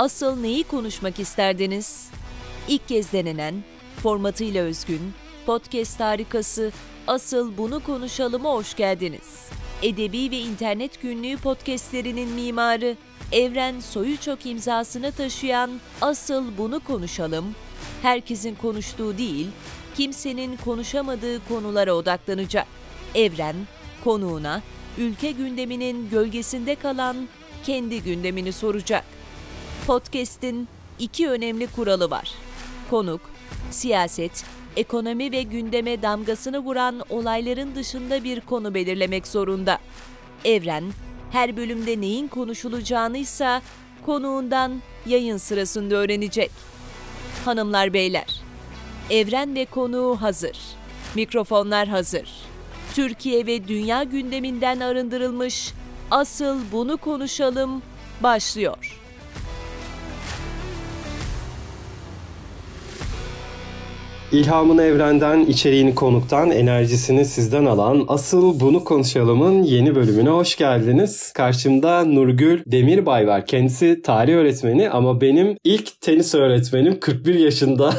Asıl neyi konuşmak isterdiniz? İlk kez denenen, formatıyla özgün, podcast harikası Asıl Bunu Konuşalım'a hoş geldiniz. Edebi ve internet günlüğü podcastlerinin mimarı, Evren Soyuçok imzasını taşıyan Asıl Bunu Konuşalım, herkesin konuştuğu değil, kimsenin konuşamadığı konulara odaklanacak. Evren, konuğuna, ülke gündeminin gölgesinde kalan kendi gündemini soracak. Podcast'in iki önemli kuralı var. Konuk, siyaset, ekonomi ve gündeme damgasını vuran olayların dışında bir konu belirlemek zorunda. Evren, her bölümde neyin konuşulacağını ise konuğundan yayın sırasında öğrenecek. Hanımlar beyler, Evren ve konuğu hazır. Mikrofonlar hazır. Türkiye ve dünya gündeminden arındırılmış Asıl Bunu Konuşalım başlıyor. İlhamını evrenden, içeriğini konuktan, enerjisini sizden alan Asıl Bunu Konuşalım'ın yeni bölümüne hoş geldiniz. Karşımda Nurgül Demirbay var. Kendisi tarih öğretmeni ama benim ilk tenis öğretmenim 41 yaşında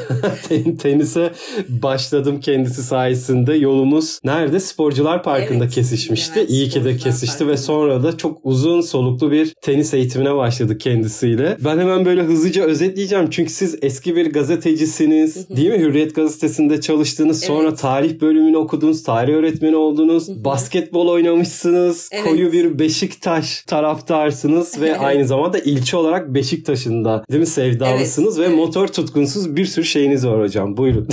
tenise başladım kendisi sayesinde. Yolumuz nerede? Sporcular Parkı'nda evet, kesişmişti. Evet, İyi ki de kesişti Parkı'nda. ve sonra da çok uzun soluklu bir tenis eğitimine başladık kendisiyle. Ben hemen böyle hızlıca özetleyeceğim çünkü siz eski bir gazetecisiniz değil mi? Hürriyet gazetesinde çalıştınız. Sonra evet. tarih bölümünü okudunuz. Tarih öğretmeni oldunuz. Hı-hı. Basketbol oynamışsınız. Evet. Koyu bir Beşiktaş taraftarsınız ve aynı zamanda ilçe olarak Beşiktaş'ın da değil mi sevdalısınız evet. ve evet. motor tutkunsuz bir sürü şeyiniz var hocam. Buyurun.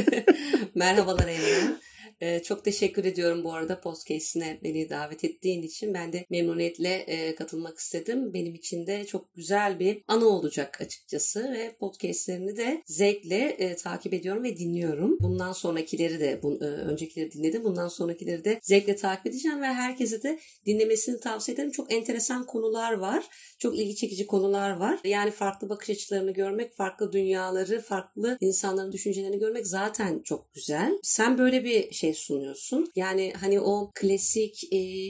Merhabalar Emre. Ee, çok teşekkür ediyorum bu arada podcast'ine beni davet ettiğin için. Ben de memnuniyetle e, katılmak istedim. Benim için de çok güzel bir anı olacak açıkçası ve podcast'lerini de zevkle e, takip ediyorum ve dinliyorum. Bundan sonrakileri de, bu, e, öncekileri dinledim. Bundan sonrakileri de zevkle takip edeceğim ve herkese de dinlemesini tavsiye ederim. Çok enteresan konular var. Çok ilgi çekici konular var. Yani farklı bakış açılarını görmek, farklı dünyaları, farklı insanların düşüncelerini görmek zaten çok güzel. Sen böyle bir şey sunuyorsun. Yani hani o klasik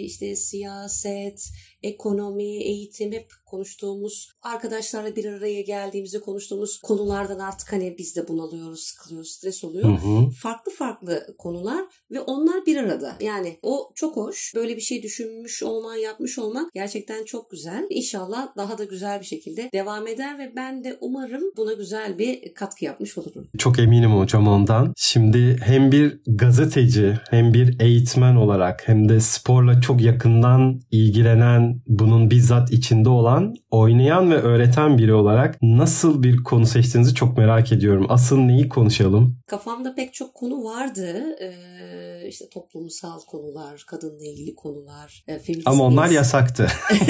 işte siyaset, ekonomi, eğitim hep konuştuğumuz, arkadaşlarla bir araya geldiğimizde konuştuğumuz konulardan artık hani biz de bunalıyoruz, sıkılıyoruz, stres oluyor. Hı hı. Farklı farklı konular ve onlar bir arada. Yani o çok hoş. Böyle bir şey düşünmüş olman, yapmış olmak gerçekten çok güzel. İnşallah daha da güzel bir şekilde devam eder ve ben de umarım buna güzel bir katkı yapmış olurum. Çok eminim hocam ondan. Şimdi hem bir gazeteci hem bir eğitmen olarak hem de sporla çok yakından ilgilenen, bunun bizzat içinde olan oynayan ve öğreten biri olarak nasıl bir konu seçtiğinizi çok merak ediyorum. Asıl neyi konuşalım? Kafamda pek çok konu vardı. Ee, işte toplumsal konular, kadınla ilgili konular. E, Ama onlar yasaktı.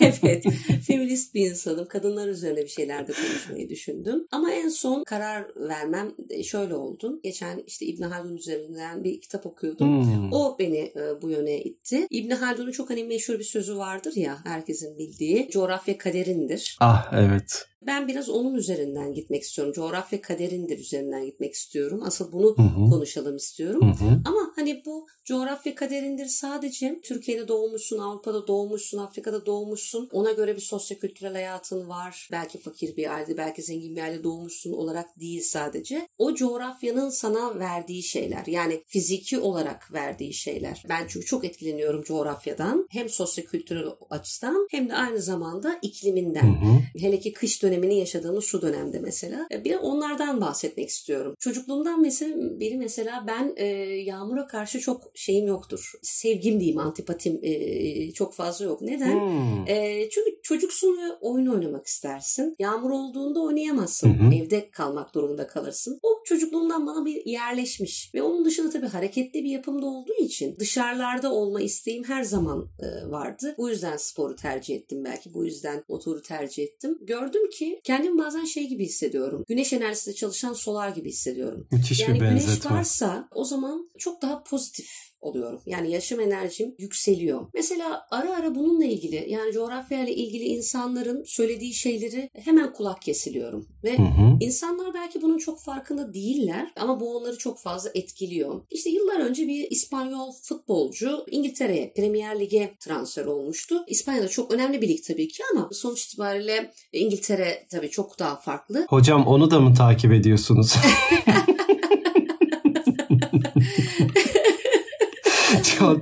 evet. Feminist bir insanım. Kadınlar üzerine bir şeyler de konuşmayı düşündüm. Ama en son karar vermem şöyle oldu. Geçen işte İbn Haldun üzerinden bir kitap okuyordum. Hmm. O beni e, bu yöne itti. İbn Haldun'un çok hani meşhur bir sözü vardır ya herkesin bildiği. Coğrafya kaderindir. Ah evet. Ben biraz onun üzerinden gitmek istiyorum. Coğrafya kaderindir üzerinden gitmek istiyorum. Asıl bunu hı hı. konuşalım istiyorum. Hı hı. Ama hani bu coğrafya kaderindir sadece Türkiye'de doğmuşsun, Avrupa'da doğmuşsun, Afrika'da doğmuşsun. Ona göre bir sosyokültürel hayatın var. Belki fakir bir aile, belki zengin bir aile doğmuşsun olarak değil sadece. O coğrafyanın sana verdiği şeyler. Yani fiziki olarak verdiği şeyler. Ben çünkü çok etkileniyorum coğrafyadan. Hem sosyokültürel açıdan hem de aynı zamanda ikliminden. Hı hı. Hele ki kış dönemi dönemini yaşadığımız şu dönemde mesela. E, bir onlardan bahsetmek istiyorum. Çocukluğumdan mesela biri mesela ben e, yağmura karşı çok şeyim yoktur. Sevgim diyeyim antipatim e, çok fazla yok. Neden? Hmm. E, çünkü çocuksun ve oyun oynamak istersin. Yağmur olduğunda oynayamazsın. Hı Evde kalmak durumunda kalırsın. O çocukluğumdan bana bir yerleşmiş. Ve onun dışında tabii hareketli bir yapımda olduğu için dışarılarda olma isteğim her zaman e, vardı. Bu yüzden sporu tercih ettim belki. Bu yüzden motoru tercih ettim. Gördüm ki ki kendimi bazen şey gibi hissediyorum. Güneş enerjisiyle çalışan solar gibi hissediyorum. Müthiş yani bir benzetme. güneş varsa o zaman çok daha pozitif oluyorum. Yani yaşam enerjim yükseliyor. Mesela ara ara bununla ilgili yani coğrafyayla ilgili insanların söylediği şeyleri hemen kulak kesiliyorum. Ve hı hı. insanlar belki bunun çok farkında değiller ama bu onları çok fazla etkiliyor. İşte yıllar önce bir İspanyol futbolcu İngiltere'ye Premier Lig'e transfer olmuştu. İspanya'da çok önemli bir lig tabii ki ama sonuç itibariyle İngiltere tabii çok daha farklı. Hocam onu da mı takip ediyorsunuz?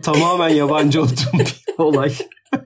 Tamamen yabancı olduğum bir olay.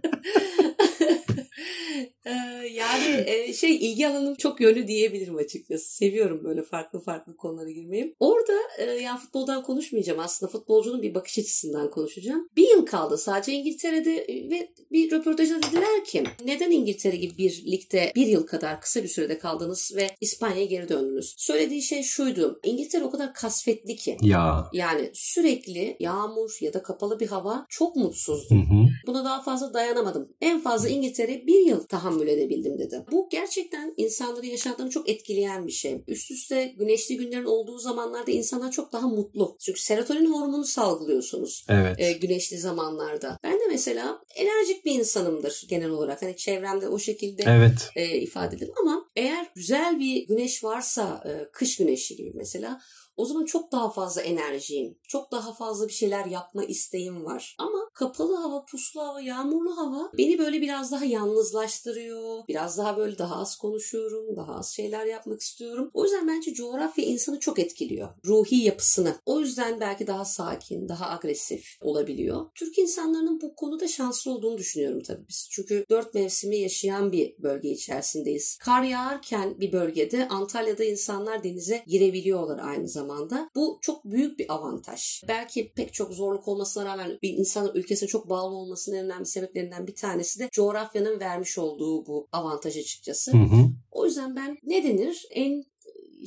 yani e, şey ilgi alanım çok yönlü diyebilirim açıkçası. Seviyorum böyle farklı farklı konulara girmeyi. Orada e, yani futboldan konuşmayacağım aslında. Futbolcunun bir bakış açısından konuşacağım. Bir yıl kaldı sadece İngiltere'de e, ve bir röportajda dediler ki neden İngiltere gibi bir ligde bir yıl kadar kısa bir sürede kaldınız ve İspanya'ya geri döndünüz? Söylediği şey şuydu. İngiltere o kadar kasvetli ki. Ya. Yani sürekli yağmur ya da kapalı bir hava çok mutsuzdum. Hı hı. Buna daha fazla dayanamadım. En fazla İngiltere bir yıl tahammül edebildim dedi. Bu gerçekten insanların yaşantını çok etkileyen bir şey. Üst üste güneşli günlerin olduğu zamanlarda insanlar çok daha mutlu. Çünkü serotonin hormonu salgılıyorsunuz. Evet. E, güneşli zamanlarda. Ben de mesela enerjik bir insanımdır genel olarak. Hani çevremde o şekilde evet. e, ifade ederim ama eğer güzel bir güneş varsa e, kış güneşi gibi mesela o zaman çok daha fazla enerjiyim. Çok daha fazla bir şeyler yapma isteğim var. Ama kapalı hava, puslu hava, yağmurlu hava beni böyle biraz daha yalnızlaştırıyor. Biraz daha böyle daha az konuşuyorum. Daha az şeyler yapmak istiyorum. O yüzden bence coğrafya insanı çok etkiliyor. Ruhi yapısını. O yüzden belki daha sakin, daha agresif olabiliyor. Türk insanlarının bu konuda şanslı olduğunu düşünüyorum tabii biz. Çünkü dört mevsimi yaşayan bir bölge içerisindeyiz. Kar yağarken bir bölgede Antalya'da insanlar denize girebiliyorlar aynı zamanda zamanda. Bu çok büyük bir avantaj. Belki pek çok zorluk olmasına rağmen bir insanın ülkesine çok bağlı olmasının en önemli sebeplerinden bir tanesi de coğrafyanın vermiş olduğu bu avantaj açıkçası. Hı hı. O yüzden ben ne denir en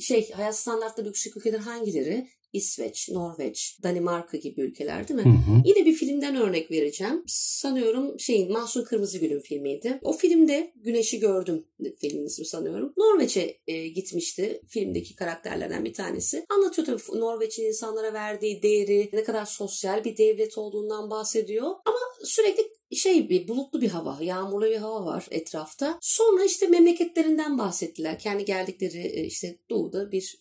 şey hayat standartları yüksek ülkeler hangileri? İsveç, Norveç, Danimarka gibi ülkeler değil mi? Hı hı. Yine bir filmden örnek vereceğim. Sanıyorum şeyin Mahsun Kırmızıgül'ün filmiydi. O filmde Güneşi Gördüm filmin ismi sanıyorum. Norveç'e e, gitmişti filmdeki karakterlerden bir tanesi. Anlatıyor tabii Norveç'in insanlara verdiği değeri, ne kadar sosyal bir devlet olduğundan bahsediyor. Ama sürekli şey bir bulutlu bir hava, yağmurlu bir hava var etrafta. Sonra işte memleketlerinden bahsettiler. Kendi geldikleri e, işte doğuda bir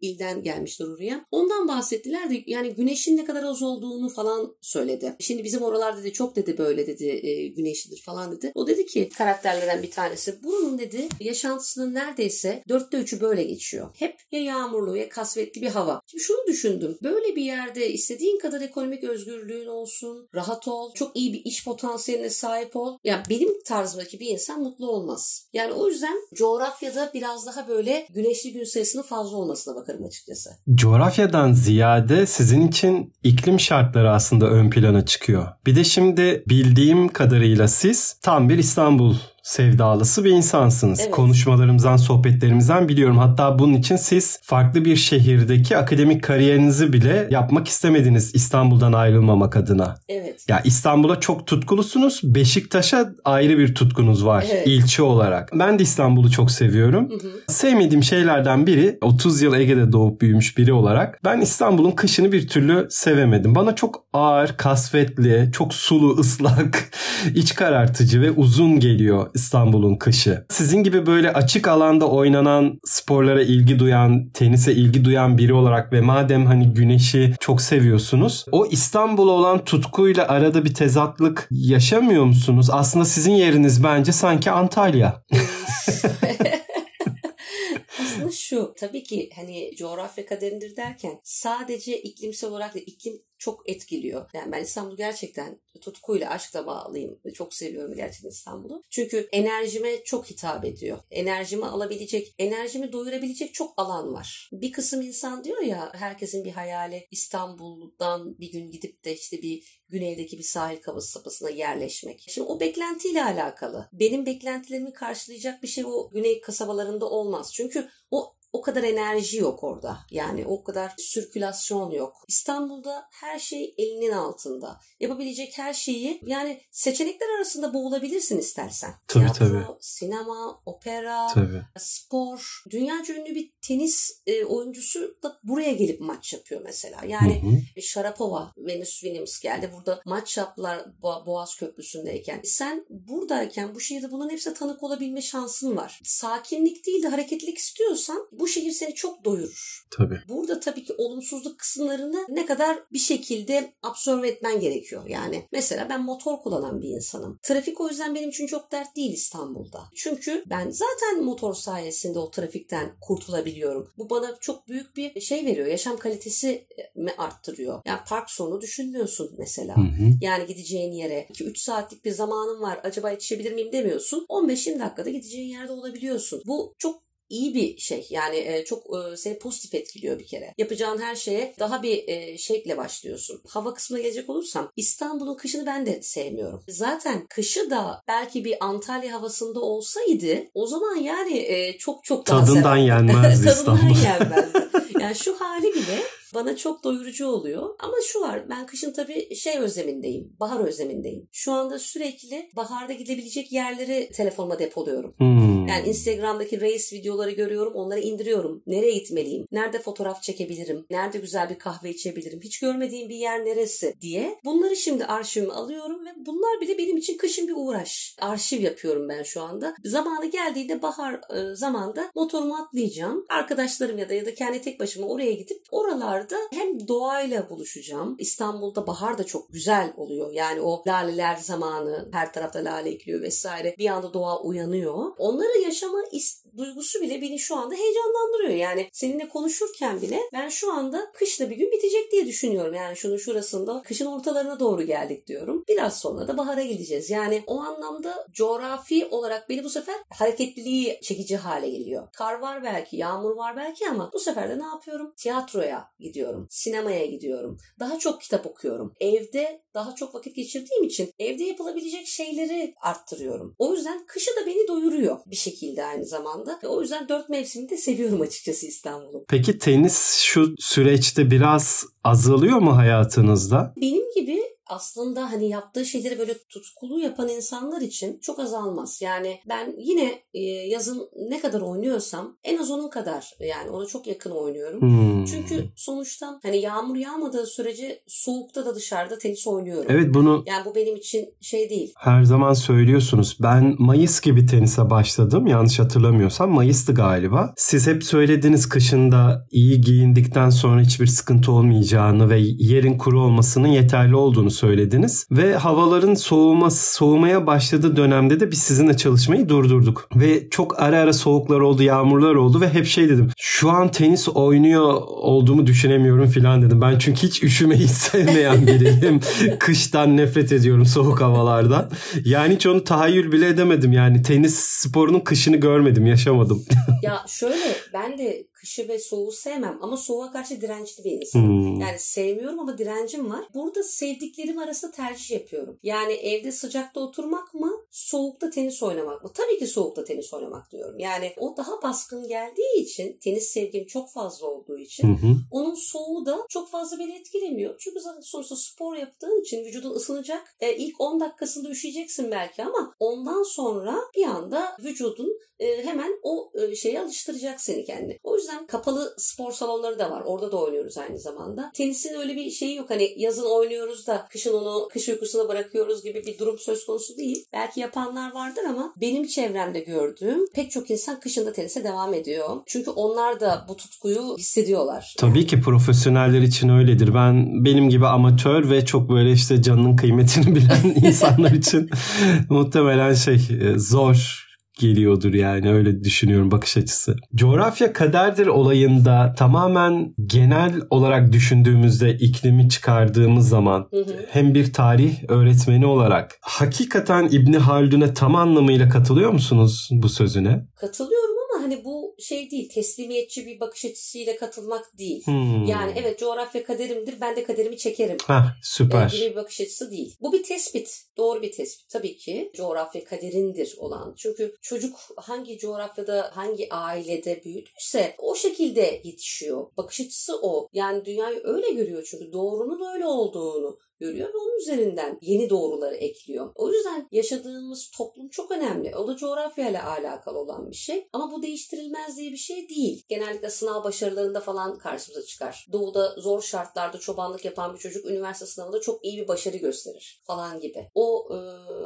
ilden gelmişler oraya. Ondan bahsettiler de yani güneşin ne kadar az olduğunu falan söyledi. Şimdi bizim oralar dedi çok dedi böyle dedi e, güneşlidir falan dedi. O dedi ki karakterlerden bir tanesi bunun dedi yaşantısının neredeyse dörtte üçü böyle geçiyor. Hep ya yağmurlu ya kasvetli bir hava. Şimdi şunu düşündüm. Böyle bir yerde istediğin kadar ekonomik özgürlüğün olsun, rahat ol, çok iyi bir iş potansiyeline sahip ol. Yani benim tarzımdaki bir insan mutlu olmaz. Yani o yüzden coğrafyada biraz daha böyle güneşli gün sayısının fazla olmasına bakarım açıkçası. Coğrafyadan ziyade sizin için iklim şartları aslında ön plana çıkıyor. Bir de şimdi bildiğim kadarıyla siz tam bir İstanbul sevdalısı bir insansınız. Evet. Konuşmalarımızdan, sohbetlerimizden biliyorum. Hatta bunun için siz farklı bir şehirdeki akademik kariyerinizi bile yapmak istemediniz İstanbul'dan ayrılmamak adına. Evet. Ya İstanbul'a çok tutkulusunuz. Beşiktaş'a ayrı bir tutkunuz var evet. ilçe olarak. Ben de İstanbul'u çok seviyorum. Hı hı. Sevmediğim şeylerden biri 30 yıl Ege'de doğup büyümüş biri olarak ben İstanbul'un kışını bir türlü sevemedim. Bana çok ağır, kasvetli, çok sulu, ıslak, iç karartıcı ve uzun geliyor İstanbul'un kışı. Sizin gibi böyle açık alanda oynanan sporlara ilgi duyan, tenise ilgi duyan biri olarak ve madem hani güneşi çok seviyorsunuz, o İstanbul'a olan tutkuyla arada bir tezatlık yaşamıyor musunuz? Aslında sizin yeriniz bence sanki Antalya. Tabii ki hani coğrafya kaderindir derken sadece iklimsel olarak da iklim çok etkiliyor. Yani ben İstanbul'u gerçekten tutkuyla, aşkla bağlıyım. Çok seviyorum gerçekten İstanbul'u. Çünkü enerjime çok hitap ediyor. Enerjimi alabilecek, enerjimi doyurabilecek çok alan var. Bir kısım insan diyor ya herkesin bir hayali İstanbul'dan bir gün gidip de işte bir güneydeki bir sahil kasabasına yerleşmek. Şimdi o beklentiyle alakalı. Benim beklentilerimi karşılayacak bir şey o güney kasabalarında olmaz. Çünkü o o kadar enerji yok orada. Yani o kadar sirkülasyon yok. İstanbul'da her şey elinin altında. Yapabilecek her şeyi yani seçenekler arasında boğulabilirsin istersen. Tabii Tiyatro, tabii. sinema, opera, Tabii. spor. Dünyaca ünlü bir tenis e, oyuncusu da buraya gelip maç yapıyor mesela. Yani Hı hı. Sharapova, Venus Williams geldi. Burada maç yaptılar Bo- Boğaz Köprüsü'ndeyken. Sen buradayken bu şehirde bunların hepsine tanık olabilme şansın var. Sakinlik değil de hareketlilik istiyorsan bu şehir seni çok doyurur. Tabii. Burada tabii ki olumsuzluk kısımlarını ne kadar bir şekilde absorbe etmen gerekiyor. Yani mesela ben motor kullanan bir insanım. Trafik o yüzden benim için çok dert değil İstanbul'da. Çünkü ben zaten motor sayesinde o trafikten kurtulabiliyorum. Bu bana çok büyük bir şey veriyor. Yaşam kalitesi mi arttırıyor? Yani park sorunu düşünmüyorsun mesela. Hı hı. Yani gideceğin yere 2-3 saatlik bir zamanın var. Acaba yetişebilir miyim demiyorsun. 15-20 dakikada gideceğin yerde olabiliyorsun. Bu çok iyi bir şey. Yani e, çok e, seni pozitif etkiliyor bir kere. Yapacağın her şeye daha bir e, şekle başlıyorsun. Hava kısmına gelecek olursam İstanbul'un kışını ben de sevmiyorum. Zaten kışı da belki bir Antalya havasında olsaydı o zaman yani çok çok daha Tadından yenmezdi Tadından İstanbul. yenmezdi. Yani şu hali bile bana çok doyurucu oluyor. Ama şu var ben kışın tabii şey özlemindeyim. Bahar özlemindeyim. Şu anda sürekli baharda gidebilecek yerleri telefonuma depoluyorum. Hmm. Yani Instagram'daki reis videoları görüyorum, onları indiriyorum. Nereye gitmeliyim? Nerede fotoğraf çekebilirim? Nerede güzel bir kahve içebilirim? Hiç görmediğim bir yer neresi diye. Bunları şimdi arşivime alıyorum ve bunlar bile benim için kışın bir uğraş. Arşiv yapıyorum ben şu anda. Zamanı geldiğinde bahar e, zamanda motorumu atlayacağım. Arkadaşlarım ya da ya da kendi tek başıma oraya gidip oralarda hem doğayla buluşacağım. İstanbul'da bahar da çok güzel oluyor. Yani o laleler zamanı her tarafta lale ekliyor vesaire. Bir anda doğa uyanıyor. Onları yaşama duygusu bile beni şu anda heyecanlandırıyor. Yani seninle konuşurken bile ben şu anda kışla bir gün bitecek diye düşünüyorum. Yani şunun şurasında kışın ortalarına doğru geldik diyorum. Biraz sonra da bahara gideceğiz. Yani o anlamda coğrafi olarak beni bu sefer hareketliliği çekici hale geliyor. Kar var belki, yağmur var belki ama bu sefer de ne yapıyorum? Tiyatroya gidiyorum, sinemaya gidiyorum. Daha çok kitap okuyorum. Evde daha çok vakit geçirdiğim için evde yapılabilecek şeyleri arttırıyorum. O yüzden kışı da beni doyuruyor bir şekilde aynı zamanda. Ve o yüzden dört mevsimi de seviyorum açıkçası İstanbul'u. Peki tenis şu süreçte biraz azalıyor mu hayatınızda? Benim gibi aslında hani yaptığı şeyleri böyle tutkulu yapan insanlar için çok azalmaz. Yani ben yine e, yazın ne kadar oynuyorsam en az onun kadar yani ona çok yakın oynuyorum. Hmm. Çünkü sonuçta hani yağmur yağmadığı sürece soğukta da dışarıda tenis oynuyorum. Evet bunu Yani bu benim için şey değil. her zaman söylüyorsunuz. Ben Mayıs gibi tenise başladım. Yanlış hatırlamıyorsam Mayıs'tı galiba. Siz hep söylediniz kışında iyi giyindikten sonra hiçbir sıkıntı olmayacağını ve yerin kuru olmasının yeterli olduğunu söylediniz. Ve havaların soğuması, soğumaya başladığı dönemde de biz sizinle çalışmayı durdurduk. Ve çok ara ara soğuklar oldu, yağmurlar oldu ve hep şey dedim. Şu an tenis oynuyor olduğumu düşünemiyorum filan dedim. Ben çünkü hiç üşümeyi sevmeyen biriyim. Kıştan nefret ediyorum soğuk havalardan. Yani hiç onu tahayyül bile edemedim. Yani tenis sporunun kışını görmedim, yaşamadım. Ya şöyle ben de kışı ve soğuğu sevmem ama soğuğa karşı dirençli bir insanım. Hmm. Yani sevmiyorum ama direncim var. Burada sevdiklerim arasında tercih yapıyorum. Yani evde sıcakta oturmak mı, soğukta tenis oynamak mı? Tabii ki soğukta tenis oynamak diyorum. Yani o daha baskın geldiği için, tenis sevgim çok fazla olduğu için Hı hı. onun soğuğu da çok fazla beni etkilemiyor. Çünkü zaten sonuçta spor yaptığın için vücudun ısınacak. E, ilk 10 dakikasında üşüyeceksin belki ama ondan sonra bir anda vücudun e, hemen o e, şeye alıştıracak seni kendine. O yüzden kapalı spor salonları da var. Orada da oynuyoruz aynı zamanda. Tenisin öyle bir şeyi yok. Hani yazın oynuyoruz da kışın onu kış uykusuna bırakıyoruz gibi bir durum söz konusu değil. Belki yapanlar vardır ama benim çevremde gördüğüm pek çok insan kışında tenise devam ediyor. Çünkü onlar da bu tutkuyu hissediyorlar. Tabii ki profesyoneller için öyledir. Ben benim gibi amatör ve çok böyle işte canının kıymetini bilen insanlar için muhtemelen şey e, zor geliyordur yani öyle düşünüyorum bakış açısı. Coğrafya kaderdir olayında tamamen genel olarak düşündüğümüzde iklimi çıkardığımız zaman Hı hı. hem bir tarih öğretmeni olarak hakikaten İbni Haldun'e tam anlamıyla katılıyor musunuz bu sözüne? Katılıyorum hani bu şey değil teslimiyetçi bir bakış açısıyla katılmak değil. Hmm. Yani evet coğrafya kaderimdir ben de kaderimi çekerim. Hah, süper. Gibi bir bakış açısı değil. Bu bir tespit. Doğru bir tespit. Tabii ki coğrafya kaderindir olan. Çünkü çocuk hangi coğrafyada hangi ailede büyüdüyse o şekilde yetişiyor. Bakış açısı o. Yani dünyayı öyle görüyor çünkü doğrunun öyle olduğunu görüyor ve onun üzerinden yeni doğruları ekliyor. O yüzden yaşadığımız toplum çok önemli. O da coğrafyayla alakalı olan bir şey. Ama bu değiştirilmez diye bir şey değil. Genellikle sınav başarılarında falan karşımıza çıkar. Doğuda zor şartlarda çobanlık yapan bir çocuk üniversite sınavında çok iyi bir başarı gösterir falan gibi. O e,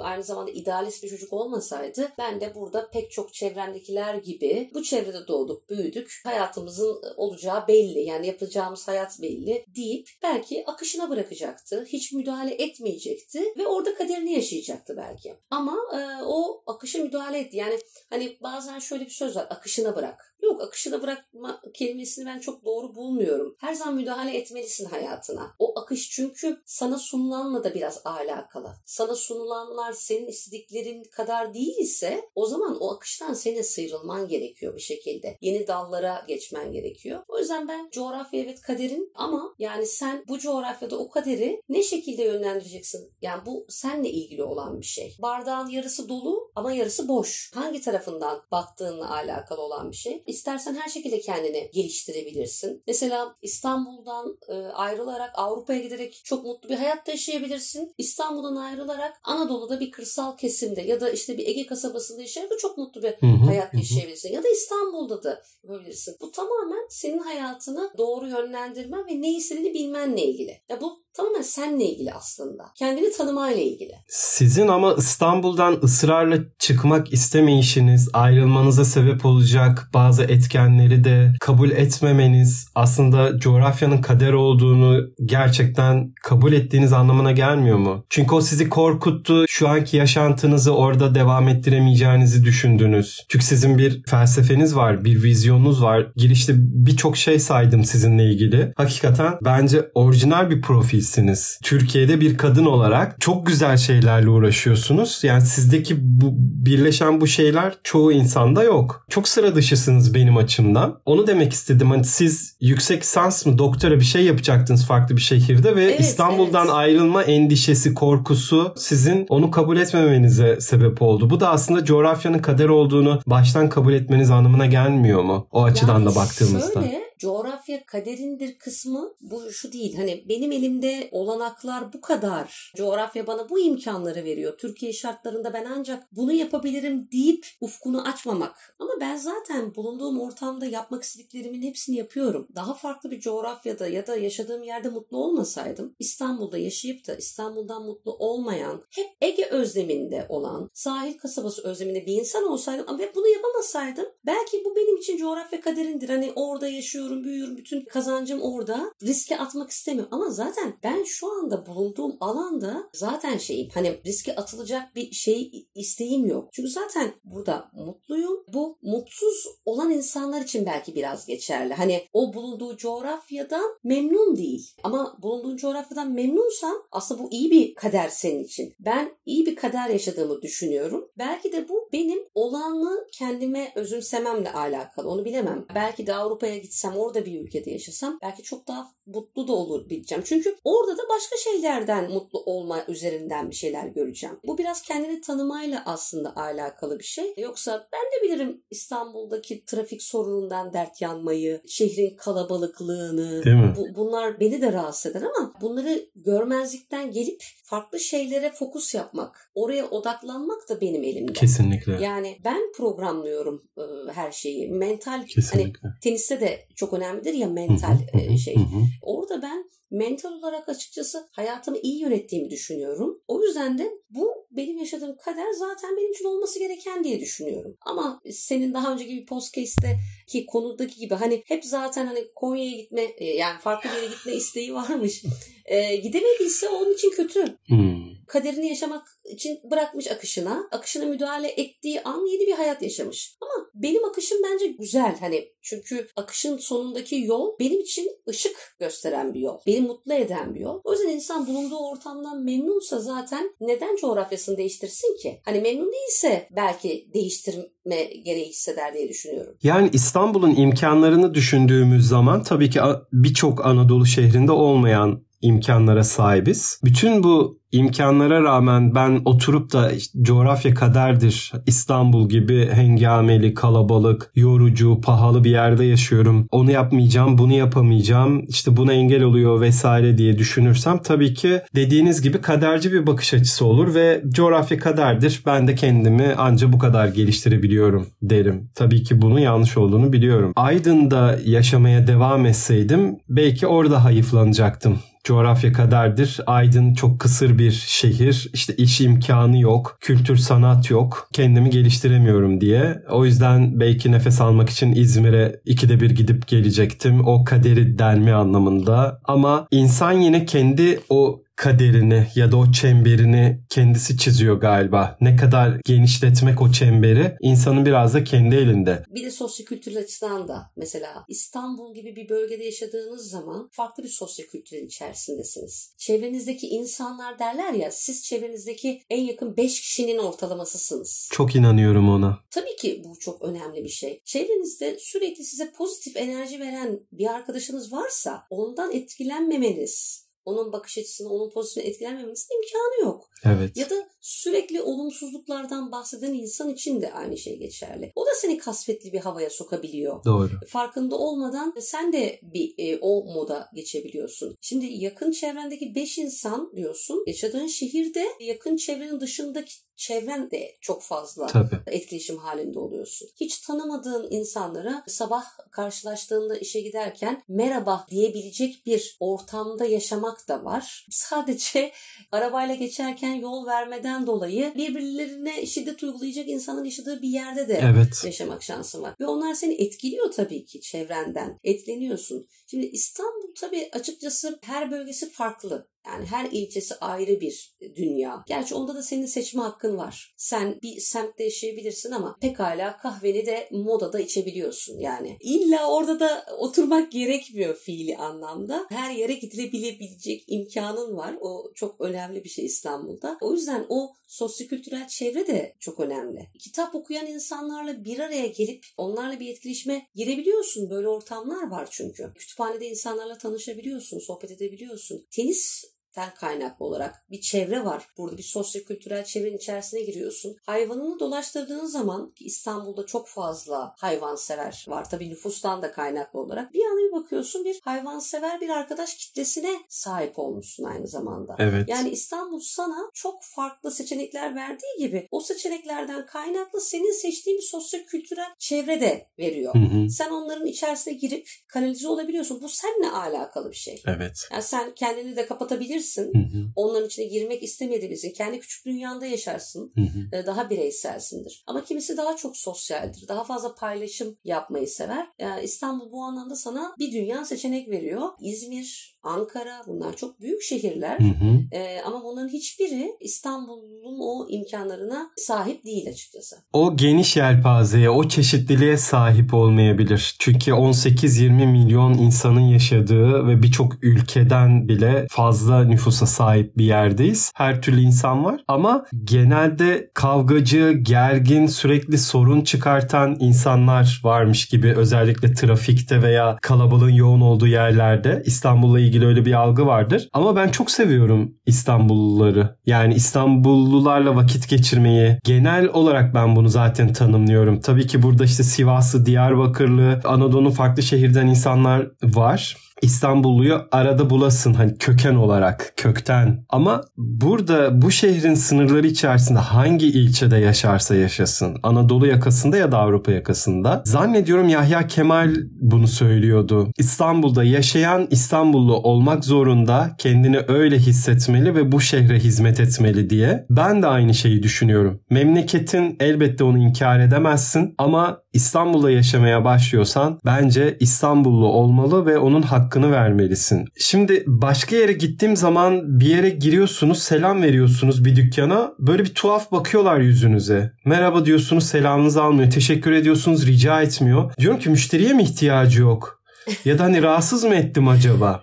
aynı zamanda idealist bir çocuk olmasaydı ben de burada pek çok çevremdekiler gibi bu çevrede doğduk, büyüdük. Hayatımızın olacağı belli. Yani yapacağımız hayat belli deyip belki akışına bırakacaktı. Hiç hiç müdahale etmeyecekti ve orada kaderini yaşayacaktı belki. Ama e, o akışa müdahale etti. Yani hani bazen şöyle bir söz var akışına bırak. Yok akışına bırakma kelimesini ben çok doğru bulmuyorum. Her zaman müdahale etmelisin hayatına. O akış çünkü sana sunulanla da biraz alakalı. Sana sunulanlar senin istediklerin kadar değil ise o zaman o akıştan senin sıyrılman gerekiyor bir şekilde. Yeni dallara geçmen gerekiyor. O yüzden ben coğrafya evet kaderin ama yani sen bu coğrafyada o kaderi ne şekilde yönlendireceksin? Yani bu seninle ilgili olan bir şey. Bardağın yarısı dolu ama yarısı boş. Hangi tarafından baktığınla alakalı olan bir şey. İstersen her şekilde kendini geliştirebilirsin. Mesela İstanbul'dan e, ayrılarak Avrupa'ya giderek çok mutlu bir hayat yaşayabilirsin. İstanbul'dan ayrılarak Anadolu'da bir kırsal kesimde ya da işte bir Ege kasabasında yaşayarak çok mutlu bir hayat yaşayabilirsin. Ya da İstanbul'da da yapabilirsin. Bu tamamen senin hayatını doğru yönlendirmen ve ne istediğini bilmenle ilgili. Ya bu tamamen senle ilgili aslında. Kendini tanımayla ilgili. Sizin ama İstanbul'dan ısrarla çıkmak istemeyişiniz, ayrılmanıza sebep olacak bazı etkenleri de kabul etmemeniz aslında coğrafyanın kader olduğunu gerçekten kabul ettiğiniz anlamına gelmiyor mu? Çünkü o sizi korkuttu. Şu anki yaşantınızı orada devam ettiremeyeceğinizi düşündünüz. Çünkü sizin bir felsefeniz var, bir vizyonunuz var. Girişte birçok şey saydım sizinle ilgili. Hakikaten bence orijinal bir profil değilsiniz. Türkiye'de bir kadın olarak çok güzel şeylerle uğraşıyorsunuz. Yani sizdeki bu birleşen bu şeyler çoğu insanda yok. Çok sıra dışısınız benim açımdan. Onu demek istedim. Hani siz yüksek sans mı doktora bir şey yapacaktınız farklı bir şehirde ve evet, İstanbul'dan evet. ayrılma endişesi, korkusu sizin onu kabul etmemenize sebep oldu. Bu da aslında coğrafyanın kader olduğunu baştan kabul etmeniz anlamına gelmiyor mu? O açıdan yani da baktığımızda. Şöyle coğrafya kaderindir kısmı bu şu değil. Hani benim elimde olanaklar bu kadar. Coğrafya bana bu imkanları veriyor. Türkiye şartlarında ben ancak bunu yapabilirim deyip ufkunu açmamak. Ama ben zaten bulunduğum ortamda yapmak istediklerimin hepsini yapıyorum. Daha farklı bir coğrafyada ya da yaşadığım yerde mutlu olmasaydım İstanbul'da yaşayıp da İstanbul'dan mutlu olmayan, hep Ege özleminde olan, sahil kasabası özleminde bir insan olsaydım ama bunu yapamasaydım belki bu benim için coğrafya kaderindir. Hani orada yaşıyorum yaşıyorum, büyüyorum. Bütün kazancım orada. Riske atmak istemiyorum. Ama zaten ben şu anda bulunduğum alanda zaten şeyim hani riske atılacak bir şey isteğim yok. Çünkü zaten burada mutluyum. Bu mutsuz olan insanlar için belki biraz geçerli. Hani o bulunduğu coğrafyadan memnun değil. Ama bulunduğun coğrafyadan memnunsan aslında bu iyi bir kader senin için. Ben iyi bir kader yaşadığımı düşünüyorum. Belki de bu benim olanı kendime özümsememle alakalı. Onu bilemem. Belki de Avrupa'ya gitsem orada bir ülkede yaşasam belki çok daha mutlu da olur bileceğim. Çünkü orada da başka şeylerden mutlu olma üzerinden bir şeyler göreceğim. Bu biraz kendini tanımayla aslında alakalı bir şey. Yoksa ben de bilirim İstanbul'daki trafik sorunundan dert yanmayı, şehrin kalabalıklığını. Bu, bunlar beni de rahatsız eder ama bunları görmezlikten gelip farklı şeylere fokus yapmak, oraya odaklanmak da benim elimde. Kesinlikle. Yani ben programlıyorum e, her şeyi. Mental hani Kesinlikle. hani teniste de çok önemlidir ya mental şey. Orada ben mental olarak açıkçası hayatımı iyi yönettiğimi düşünüyorum. O yüzden de bu benim yaşadığım kader zaten benim için olması gereken diye düşünüyorum. Ama senin daha önceki bir podcast'te ki konudaki gibi hani hep zaten hani Konya'ya gitme e, yani farklı bir yere gitme isteği varmış. E, gidemediyse onun için kötü. Hmm. kaderini yaşamak için bırakmış akışına. Akışına müdahale ettiği an yeni bir hayat yaşamış. Ama benim akışım bence güzel. Hani çünkü akışın sonundaki yol benim için ışık gösteren bir yol. Beni mutlu eden bir yol. O yüzden insan bulunduğu ortamdan memnunsa zaten neden coğrafyasını değiştirsin ki? Hani memnun değilse belki değiştirme gereği hisseder diye düşünüyorum. Yani İstanbul'un imkanlarını düşündüğümüz zaman tabii ki birçok Anadolu şehrinde olmayan imkanlara sahibiz. Bütün bu imkanlara rağmen ben oturup da işte, coğrafya kaderdir İstanbul gibi hengameli, kalabalık, yorucu, pahalı bir yerde yaşıyorum. Onu yapmayacağım, bunu yapamayacağım. İşte buna engel oluyor vesaire diye düşünürsem tabii ki dediğiniz gibi kaderci bir bakış açısı olur ve coğrafya kaderdir. Ben de kendimi anca bu kadar geliştirebiliyorum derim. Tabii ki bunun yanlış olduğunu biliyorum. Aydın'da yaşamaya devam etseydim belki orada hayıflanacaktım coğrafya kaderdir. Aydın çok kısır bir şehir. İşte iş imkanı yok, kültür sanat yok. Kendimi geliştiremiyorum diye. O yüzden belki nefes almak için İzmir'e ikide bir gidip gelecektim. O kaderi delme anlamında. Ama insan yine kendi o kaderini ya da o çemberini kendisi çiziyor galiba. Ne kadar genişletmek o çemberi insanın biraz da kendi elinde. Bir de sosyokültürel açıdan da mesela İstanbul gibi bir bölgede yaşadığınız zaman farklı bir sosyokültürün içerisindesiniz. Çevrenizdeki insanlar derler ya siz çevrenizdeki en yakın 5 kişinin ortalamasısınız. Çok inanıyorum ona. Tabii ki bu çok önemli bir şey. Çevrenizde sürekli size pozitif enerji veren bir arkadaşınız varsa ondan etkilenmemeniz onun bakış açısını, onun pozisyonu etkilenmemesinin imkanı yok. Evet. Ya da sürekli olumsuzluklardan bahseden insan için de aynı şey geçerli. O da seni kasvetli bir havaya sokabiliyor. Doğru. Farkında olmadan sen de bir e, o moda geçebiliyorsun. Şimdi yakın çevrendeki 5 insan diyorsun. Yaşadığın şehirde yakın çevrenin dışındaki çevren de çok fazla Tabii. etkileşim halinde oluyorsun. Hiç tanımadığın insanlara sabah karşılaştığında işe giderken merhaba diyebilecek bir ortamda yaşamak da var. Sadece arabayla geçerken yol vermeden dolayı birbirlerine şiddet uygulayacak insanın yaşadığı bir yerde de evet. yaşamak şansın var. Ve onlar seni etkiliyor tabii ki çevrenden. Etkileniyorsun. Şimdi İstanbul tabii açıkçası her bölgesi farklı. Yani her ilçesi ayrı bir dünya. Gerçi onda da senin seçme hakkın var. Sen bir semtte yaşayabilirsin ama pekala kahveni de modada içebiliyorsun yani. İlla orada da oturmak gerekmiyor fiili anlamda. Her yere gidilebilecek imkanın var. O çok önemli bir şey İstanbul'da. O yüzden o sosyokültürel çevre de çok önemli. Kitap okuyan insanlarla bir araya gelip onlarla bir etkileşime girebiliyorsun. Böyle ortamlar var çünkü. Kütüphanede insanlarla tanışabiliyorsun, sohbet edebiliyorsun. Tenis ten kaynaklı olarak bir çevre var. Burada bir sosyokültürel çevrenin içerisine giriyorsun. Hayvanını dolaştırdığın zaman ki İstanbul'da çok fazla hayvansever var. Tabii nüfustan da kaynaklı olarak. Bir anda bir bakıyorsun bir hayvansever bir arkadaş kitlesine sahip olmuşsun aynı zamanda. Evet. Yani İstanbul sana çok farklı seçenekler verdiği gibi o seçeneklerden kaynaklı senin seçtiğin bir sosyokültürel çevre de veriyor. Hı hı. Sen onların içerisine girip kanalize olabiliyorsun. Bu seninle alakalı bir şey. Evet. Yani sen kendini de kapatabilirsin. Hı hı. Onların içine girmek istemeyebilirsin. Kendi küçük dünyanda yaşarsın. Hı hı. Ee, Daha bireyselsindir. Ama kimisi daha çok sosyaldir. Daha fazla paylaşım yapmayı sever. Yani İstanbul bu anlamda sana bir dünya seçenek veriyor. İzmir, Ankara bunlar çok büyük şehirler. Hı hı. Ee, ama bunların hiçbiri İstanbul'un o imkanlarına sahip değil açıkçası. O geniş yelpazeye, o çeşitliliğe sahip olmayabilir. Çünkü 18-20 milyon insanın yaşadığı ve birçok ülkeden bile fazla nüfusa sahip bir yerdeyiz. Her türlü insan var ama genelde kavgacı, gergin, sürekli sorun çıkartan insanlar varmış gibi özellikle trafikte veya kalabalığın yoğun olduğu yerlerde İstanbul'la ilgili öyle bir algı vardır. Ama ben çok seviyorum İstanbulluları. Yani İstanbullularla vakit geçirmeyi genel olarak ben bunu zaten tanımlıyorum. Tabii ki burada işte Sivaslı, Diyarbakırlı, Anadolu'nun farklı şehirden insanlar var. İstanbulluyu arada bulasın hani köken olarak, kökten. Ama burada bu şehrin sınırları içerisinde hangi ilçede yaşarsa yaşasın, Anadolu yakasında ya da Avrupa yakasında. Zannediyorum Yahya Kemal bunu söylüyordu. İstanbul'da yaşayan İstanbullu olmak zorunda, kendini öyle hissetmeli ve bu şehre hizmet etmeli diye. Ben de aynı şeyi düşünüyorum. Memleketin elbette onu inkar edemezsin ama İstanbul'da yaşamaya başlıyorsan bence İstanbullu olmalı ve onun hakkını vermelisin. Şimdi başka yere gittiğim zaman bir yere giriyorsunuz, selam veriyorsunuz bir dükkana. Böyle bir tuhaf bakıyorlar yüzünüze. Merhaba diyorsunuz, selamınızı almıyor. Teşekkür ediyorsunuz, rica etmiyor. Diyorum ki müşteriye mi ihtiyacı yok? Ya da hani rahatsız mı ettim acaba?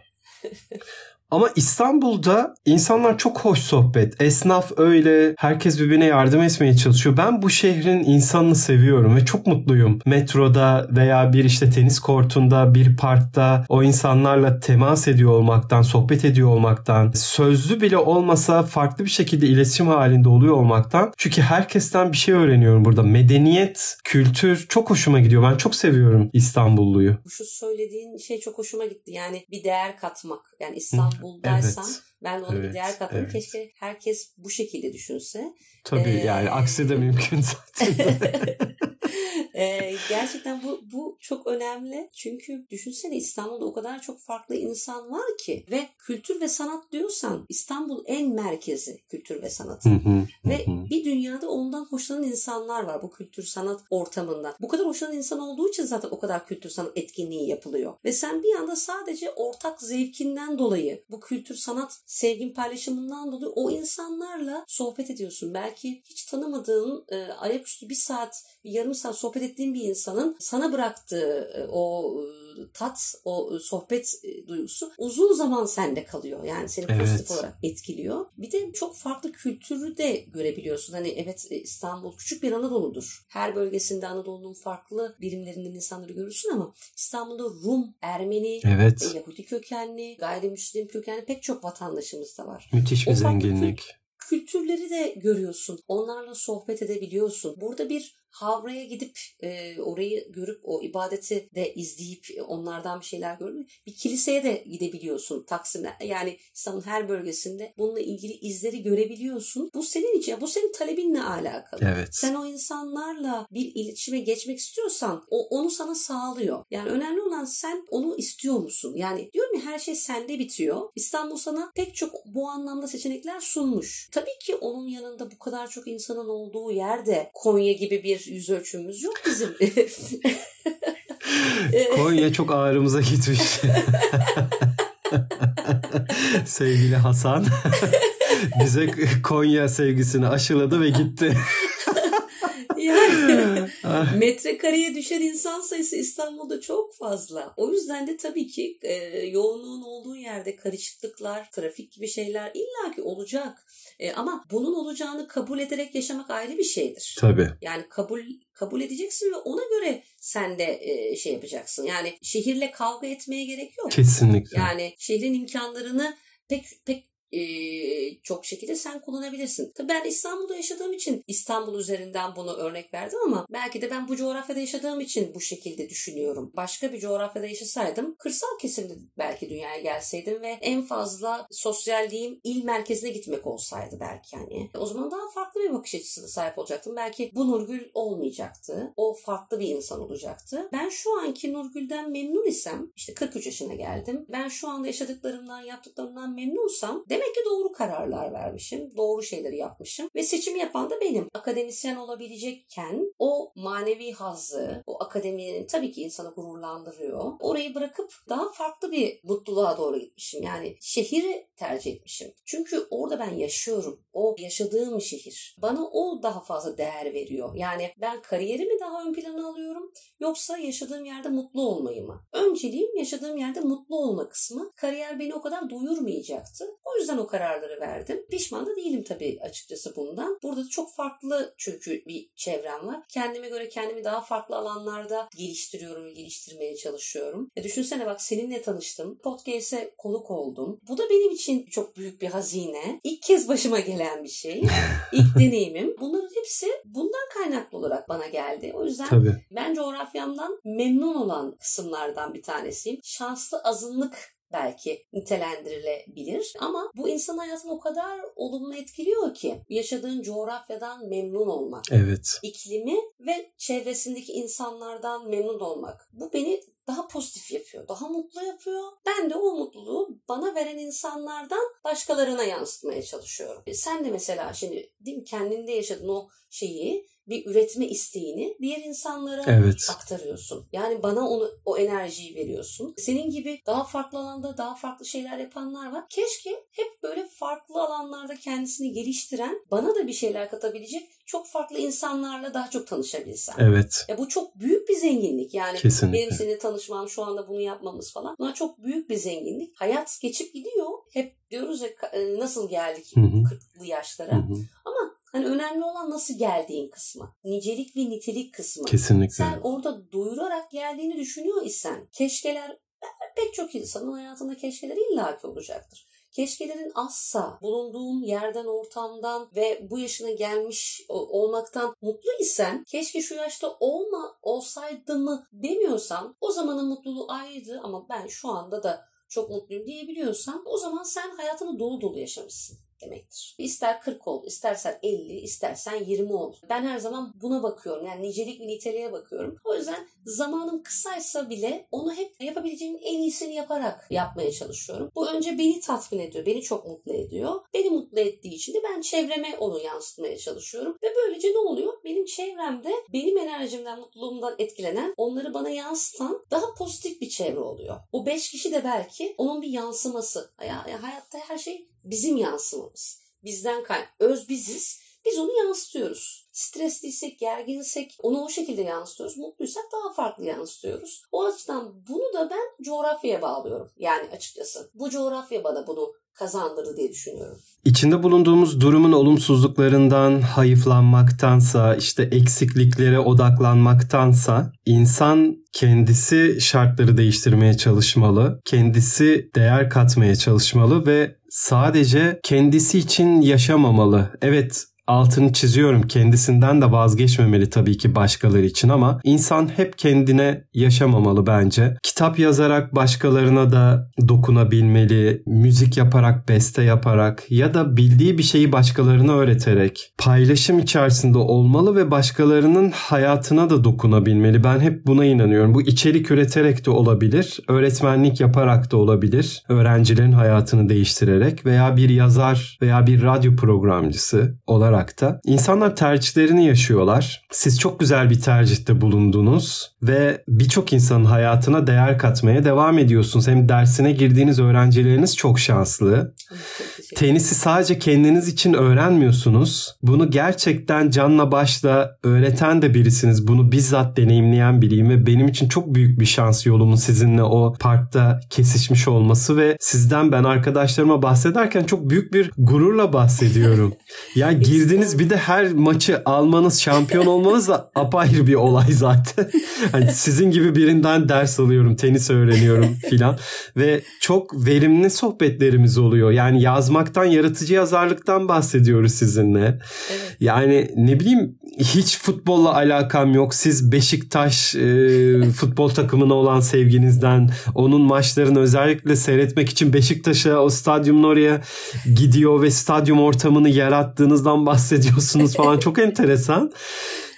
Ama İstanbul'da insanlar çok hoş sohbet. Esnaf öyle. Herkes birbirine yardım etmeye çalışıyor. Ben bu şehrin insanını seviyorum ve çok mutluyum. Metroda veya bir işte tenis kortunda, bir parkta o insanlarla temas ediyor olmaktan, sohbet ediyor olmaktan, sözlü bile olmasa farklı bir şekilde iletişim halinde oluyor olmaktan. Çünkü herkesten bir şey öğreniyorum burada. Medeniyet, kültür çok hoşuma gidiyor. Ben çok seviyorum İstanbulluyu. Şu söylediğin şey çok hoşuma gitti. Yani bir değer katmak. Yani İstanbul İstanbul'daysam evet. ben ona evet, bir değer katlarım. Evet. Keşke herkes bu şekilde düşünse. Tabii ee, yani aksi de mümkün zaten. ee, gerçekten bu bu çok önemli. Çünkü düşünsene İstanbul'da o kadar çok farklı insan var ki ve kültür ve sanat diyorsan İstanbul en merkezi kültür ve sanatın. ve bir dünyada ondan hoşlanan insanlar var bu kültür sanat ortamında. Bu kadar hoşlanan insan olduğu için zaten o kadar kültür sanat etkinliği yapılıyor. Ve sen bir anda sadece ortak zevkinden dolayı bu kültür sanat sevgin paylaşımından dolayı o insanlarla sohbet ediyorsun. Belki hiç tanımadığın e, ayaküstü bir saat, bir yarım saat sohbet ettiğin bir insanın sana bıraktığı e, o e, tat, o sohbet e, duygusu uzun zaman sende kalıyor. Yani seni evet. pozitif olarak etkiliyor. Bir de çok farklı kültürü de görebiliyorsun. Hani evet İstanbul küçük bir Anadolu'dur. Her bölgesinde Anadolu'nun farklı birimlerinden insanları görürsün ama İstanbul'da Rum, Ermeni, evet. Yahudi kökenli, gayrimüslim kökenli pek çok vatandaşımız da var. Müthiş bir o zenginlik kültürleri de görüyorsun. Onlarla sohbet edebiliyorsun. Burada bir Havra'ya gidip e, orayı görüp o ibadeti de izleyip onlardan bir şeyler görüp bir kiliseye de gidebiliyorsun Taksim'de. Yani İstanbul'un her bölgesinde bununla ilgili izleri görebiliyorsun. Bu senin için, bu senin talebinle alakalı. Evet. Sen o insanlarla bir iletişime geçmek istiyorsan o onu sana sağlıyor. Yani önemli olan sen onu istiyor musun? Yani diyorum ya her şey sende bitiyor. İstanbul sana pek çok bu anlamda seçenekler sunmuş. Tabii ki onun yanında bu kadar çok insanın olduğu yerde Konya gibi bir yüz ölçümümüz yok bizim. Konya çok ağrımıza gitmiş. Sevgili Hasan bize Konya sevgisini aşıladı ve gitti. Yani metrekareye düşen insan sayısı İstanbul'da çok fazla. O yüzden de tabii ki e, yoğunluğun olduğu yerde karışıklıklar, trafik gibi şeyler illaki olacak. E, ama bunun olacağını kabul ederek yaşamak ayrı bir şeydir. Tabii. Yani kabul kabul edeceksin ve ona göre sen de e, şey yapacaksın. Yani şehirle kavga etmeye gerek yok. Kesinlikle. Yani şehrin imkanlarını pek pek e, çok şekilde sen kullanabilirsin. Tabii ben İstanbul'da yaşadığım için İstanbul üzerinden bunu örnek verdim ama belki de ben bu coğrafyada yaşadığım için bu şekilde düşünüyorum. Başka bir coğrafyada yaşasaydım kırsal kesimde belki dünyaya gelseydim ve en fazla sosyalliğim il merkezine gitmek olsaydı belki yani. O zaman daha farklı bir bakış açısına sahip olacaktım. Belki bu Nurgül olmayacaktı. O farklı bir insan olacaktı. Ben şu anki Nurgül'den memnun isem işte 43 yaşına geldim. Ben şu anda yaşadıklarımdan yaptıklarımdan memnunsam Demek ki doğru kararlar vermişim, doğru şeyleri yapmışım ve seçimi yapan da benim. Akademisyen olabilecekken o manevi hazzı, o akademinin tabii ki insanı gururlandırıyor. Orayı bırakıp daha farklı bir mutluluğa doğru gitmişim. Yani şehri tercih etmişim. Çünkü orada ben yaşıyorum. O yaşadığım şehir. Bana o daha fazla değer veriyor. Yani ben kariyerimi daha ön plana alıyorum yoksa yaşadığım yerde mutlu olmayı mı? Önceliğim yaşadığım yerde mutlu olma kısmı. Kariyer beni o kadar doyurmayacaktı. O yüzden o kararları verdim. Pişman da değilim tabii açıkçası bundan. Burada da çok farklı çünkü bir çevrem var. Kendime göre kendimi daha farklı alanlarda geliştiriyorum ve geliştirmeye çalışıyorum. Ya düşünsene bak seninle tanıştım. Podcast'e konuk oldum. Bu da benim için çok büyük bir hazine. İlk kez başıma gelen bir şey. İlk deneyimim. Bunların hepsi bundan kaynaklı olarak bana geldi. O yüzden Tabii. ben coğrafyamdan memnun olan kısımlardan bir tanesiyim. Şanslı azınlık belki nitelendirilebilir. Ama bu insan hayatını o kadar olumlu etkiliyor ki yaşadığın coğrafyadan memnun olmak. Evet. İklimi ve çevresindeki insanlardan memnun olmak. Bu beni daha pozitif yapıyor, daha mutlu yapıyor. Ben de o mutluluğu bana veren insanlardan başkalarına yansıtmaya çalışıyorum. E sen de mesela şimdi değil mi kendinde yaşadığın o şeyi bir üretme isteğini diğer insanlara evet. aktarıyorsun. Yani bana onu o enerjiyi veriyorsun. Senin gibi daha farklı alanda daha farklı şeyler yapanlar var. Keşke hep böyle farklı alanlarda kendisini geliştiren, bana da bir şeyler katabilecek çok farklı insanlarla daha çok tanışabilsem. Evet. Ya bu çok büyük bir zenginlik. Yani Kesinlikle. benim seni tanışmam, şu anda bunu yapmamız falan. Bunlar çok büyük bir zenginlik. Hayat geçip gidiyor. Hep diyoruz ya e, nasıl geldik Hı hı. 40'lı yaşlara. Hı hı. Ama hani önemli olan nasıl geldiğin kısmı. Nicelik ve nitelik kısmı. Kesinlikle. Sen orada doyurarak geldiğini düşünüyor isen keşkeler pek çok insanın hayatında keşkeler illaki olacaktır. Keşkelerin azsa bulunduğun yerden, ortamdan ve bu yaşına gelmiş olmaktan mutlu isen keşke şu yaşta olma olsaydı mı demiyorsan o zamanın mutluluğu ayrıydı ama ben şu anda da çok mutluyum diyebiliyorsan o zaman sen hayatını dolu dolu yaşamışsın demektir. İster 40 ol, istersen 50, istersen 20 ol. Ben her zaman buna bakıyorum. Yani nicelik ve niteliğe bakıyorum. O yüzden zamanım kısaysa bile onu hep yapabileceğimin en iyisini yaparak yapmaya çalışıyorum. Bu önce beni tatmin ediyor, beni çok mutlu ediyor. Beni mutlu ettiği için de ben çevreme onu yansıtmaya çalışıyorum. Ve böylece ne oluyor? Benim çevremde benim enerjimden, mutluluğumdan etkilenen, onları bana yansıtan daha pozitif bir çevre oluyor. O beş kişi de belki onun bir yansıması. Ya, ya hayatta her şey bizim yansımamız. Bizden kay öz biziz. Biz onu yansıtıyoruz. Stresliysek, gerginsek onu o şekilde yansıtıyoruz. Mutluysak daha farklı yansıtıyoruz. O açıdan bunu da ben coğrafyaya bağlıyorum. Yani açıkçası. Bu coğrafya bana bunu kazandırdı diye düşünüyorum. İçinde bulunduğumuz durumun olumsuzluklarından hayıflanmaktansa, işte eksikliklere odaklanmaktansa insan kendisi şartları değiştirmeye çalışmalı, kendisi değer katmaya çalışmalı ve sadece kendisi için yaşamamalı. Evet altını çiziyorum kendisinden de vazgeçmemeli tabii ki başkaları için ama insan hep kendine yaşamamalı bence. Kitap yazarak başkalarına da dokunabilmeli, müzik yaparak, beste yaparak ya da bildiği bir şeyi başkalarına öğreterek paylaşım içerisinde olmalı ve başkalarının hayatına da dokunabilmeli. Ben hep buna inanıyorum. Bu içerik üreterek de olabilir, öğretmenlik yaparak da olabilir, öğrencilerin hayatını değiştirerek veya bir yazar veya bir radyo programcısı olarak da insanlar tercihlerini yaşıyorlar. Siz çok güzel bir tercihte bulundunuz ve birçok insanın hayatına değer katmaya devam ediyorsunuz. Hem dersine girdiğiniz öğrencileriniz çok şanslı. Tenisi sadece kendiniz için öğrenmiyorsunuz. Bunu gerçekten canla başla öğreten de birisiniz. Bunu bizzat deneyimleyen biriyim ve benim için çok büyük bir şans yolumun sizinle o parkta kesişmiş olması ve sizden ben arkadaşlarıma bahsederken çok büyük bir gururla bahsediyorum. ya girdiniz bir de her maçı almanız, şampiyon olmanız da apayrı bir olay zaten. hani sizin gibi birinden ders alıyorum, tenis öğreniyorum filan ve çok verimli sohbetlerimiz oluyor. Yani yazmaktan, yaratıcı yazarlıktan bahsediyoruz sizinle. Evet. Yani ne bileyim hiç futbolla alakam yok. Siz Beşiktaş e, futbol takımına olan sevginizden, onun maçlarını özellikle seyretmek için Beşiktaş'a o stadyumun oraya gidiyor ve stadyum ortamını yarattığınızdan bahsediyorsunuz falan. Çok enteresan.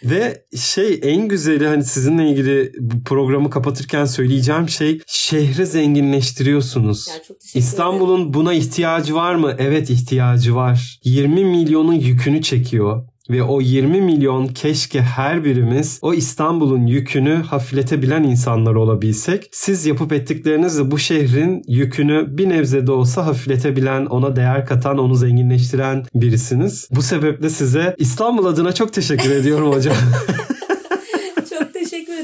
Ve şey en güzeli hani sizinle ilgili bu programı kapatırken söyleyeceğim şey şehri zenginleştiriyorsunuz. Yani İstanbul'un buna ihtiyacı var mı? Evet ihtiyacı var. 20 milyonun yükünü çekiyor. Ve o 20 milyon keşke her birimiz o İstanbul'un yükünü hafifletebilen insanlar olabilsek. Siz yapıp ettiklerinizle bu şehrin yükünü bir nebze de olsa hafifletebilen, ona değer katan, onu zenginleştiren birisiniz. Bu sebeple size İstanbul adına çok teşekkür ediyorum hocam.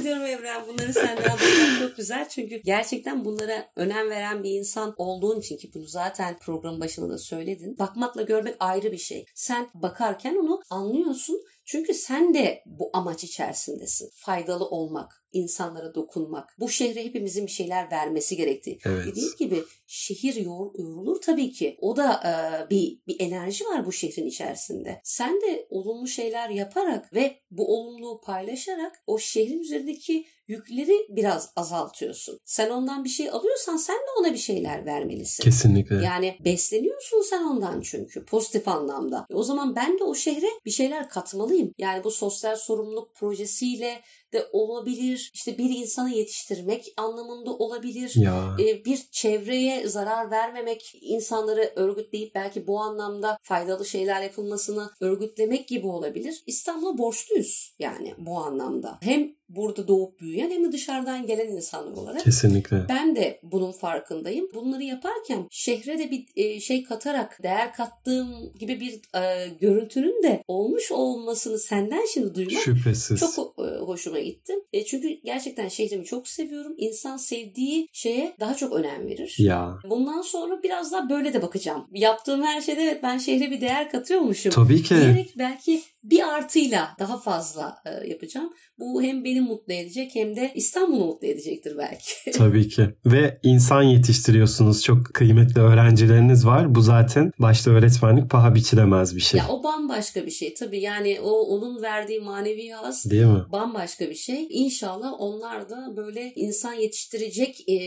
ediyorum Evren. Bunları senden duymak çok güzel. Çünkü gerçekten bunlara önem veren bir insan olduğun için ki bunu zaten programın başında da söyledin. Bakmakla görmek ayrı bir şey. Sen bakarken onu anlıyorsun. Çünkü sen de bu amaç içerisindesin. Faydalı olmak, insanlara dokunmak. Bu şehre hepimizin bir şeyler vermesi gerektiği. Evet. Dediğim gibi şehir yor, yorulur tabii ki. O da e, bir bir enerji var bu şehrin içerisinde. Sen de olumlu şeyler yaparak ve bu olumluluğu paylaşarak o şehrin üzerindeki yükleri biraz azaltıyorsun. Sen ondan bir şey alıyorsan sen de ona bir şeyler vermelisin. Kesinlikle. Yani besleniyorsun sen ondan çünkü pozitif anlamda. E o zaman ben de o şehre bir şeyler katmalıyım. Yani bu sosyal sorumluluk projesiyle de olabilir. İşte bir insanı yetiştirmek anlamında olabilir. Ya. Ee, bir çevreye zarar vermemek, insanları örgütleyip belki bu anlamda faydalı şeyler yapılmasını örgütlemek gibi olabilir. İstanbul'a borçluyuz yani bu anlamda. Hem burada doğup büyüyen hem de dışarıdan gelen insanlar olarak. Kesinlikle. Ben de bunun farkındayım. Bunları yaparken şehre de bir e, şey katarak değer kattığım gibi bir e, görüntünün de olmuş olmasını senden şimdi duymak Şüphesiz. çok e, hoşuma gitti. Çünkü gerçekten şehrimi çok seviyorum. İnsan sevdiği şeye daha çok önem verir. Ya. Bundan sonra biraz daha böyle de bakacağım. Yaptığım her şeyde evet ben şehre bir değer katıyormuşum. Tabii ki. Diyerek belki bir artıyla daha fazla e, yapacağım. Bu hem beni mutlu edecek hem de İstanbul'u mutlu edecektir belki. Tabii ki. Ve insan yetiştiriyorsunuz. Çok kıymetli öğrencileriniz var. Bu zaten başta öğretmenlik paha biçilemez bir şey. ya o bambaşka bir şey. Tabii yani o onun verdiği manevi haz Değil mi? bambaşka bir şey. İnşallah onlar da böyle insan yetiştirecek e,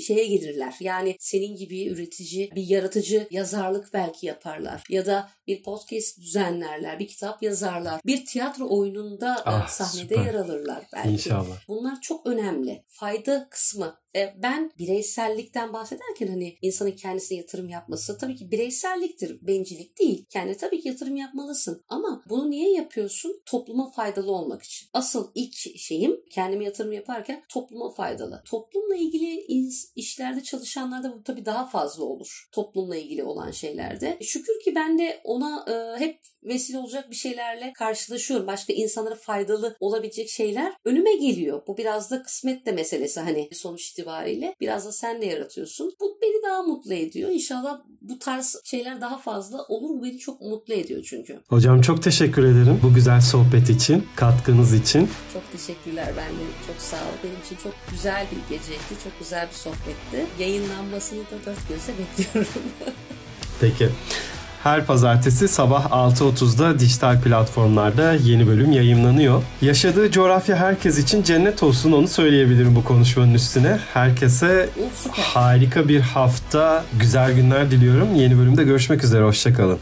şeye gelirler. Yani senin gibi üretici, bir yaratıcı yazarlık belki yaparlar. Ya da bir podcast düzenlerler, bir kitap yazarlar. Bir tiyatro oyununda Ah, sahnede süper. yer alırlar belki. İnşallah. Bunlar çok önemli. Fayda kısmı. E, Ben bireysellikten bahsederken hani insanın kendisine yatırım yapması tabii ki bireyselliktir, bencillik değil. Kendi tabii ki yatırım yapmalısın. Ama bunu niye yapıyorsun? Topluma faydalı olmak için. Asıl ilk şeyim kendime yatırım yaparken topluma faydalı. Toplumla ilgili işlerde çalışanlarda bu tabii daha fazla olur. Toplumla ilgili olan şeylerde. Şükür ki ben de ona e, hep vesile olacak bir şeylerle karşılaşıyorum. Başka insanlara faydalı olabilecek şeyler önüme geliyor. Bu biraz da kısmet de meselesi hani sonuç itibariyle. Biraz da sen de yaratıyorsun. Bu beni daha mutlu ediyor. İnşallah bu tarz şeyler daha fazla olur. Bu beni çok mutlu ediyor çünkü. Hocam çok teşekkür ederim bu güzel sohbet için, katkınız için. Çok teşekkürler ben de çok sağ ol. Benim için çok güzel bir geceydi. Çok güzel bir sohbetti. Yayınlanmasını da dört gözle bekliyorum. Peki. Her pazartesi sabah 6.30'da dijital platformlarda yeni bölüm yayınlanıyor. Yaşadığı coğrafya herkes için cennet olsun onu söyleyebilirim bu konuşmanın üstüne. Herkese harika bir hafta, güzel günler diliyorum. Yeni bölümde görüşmek üzere, hoşçakalın.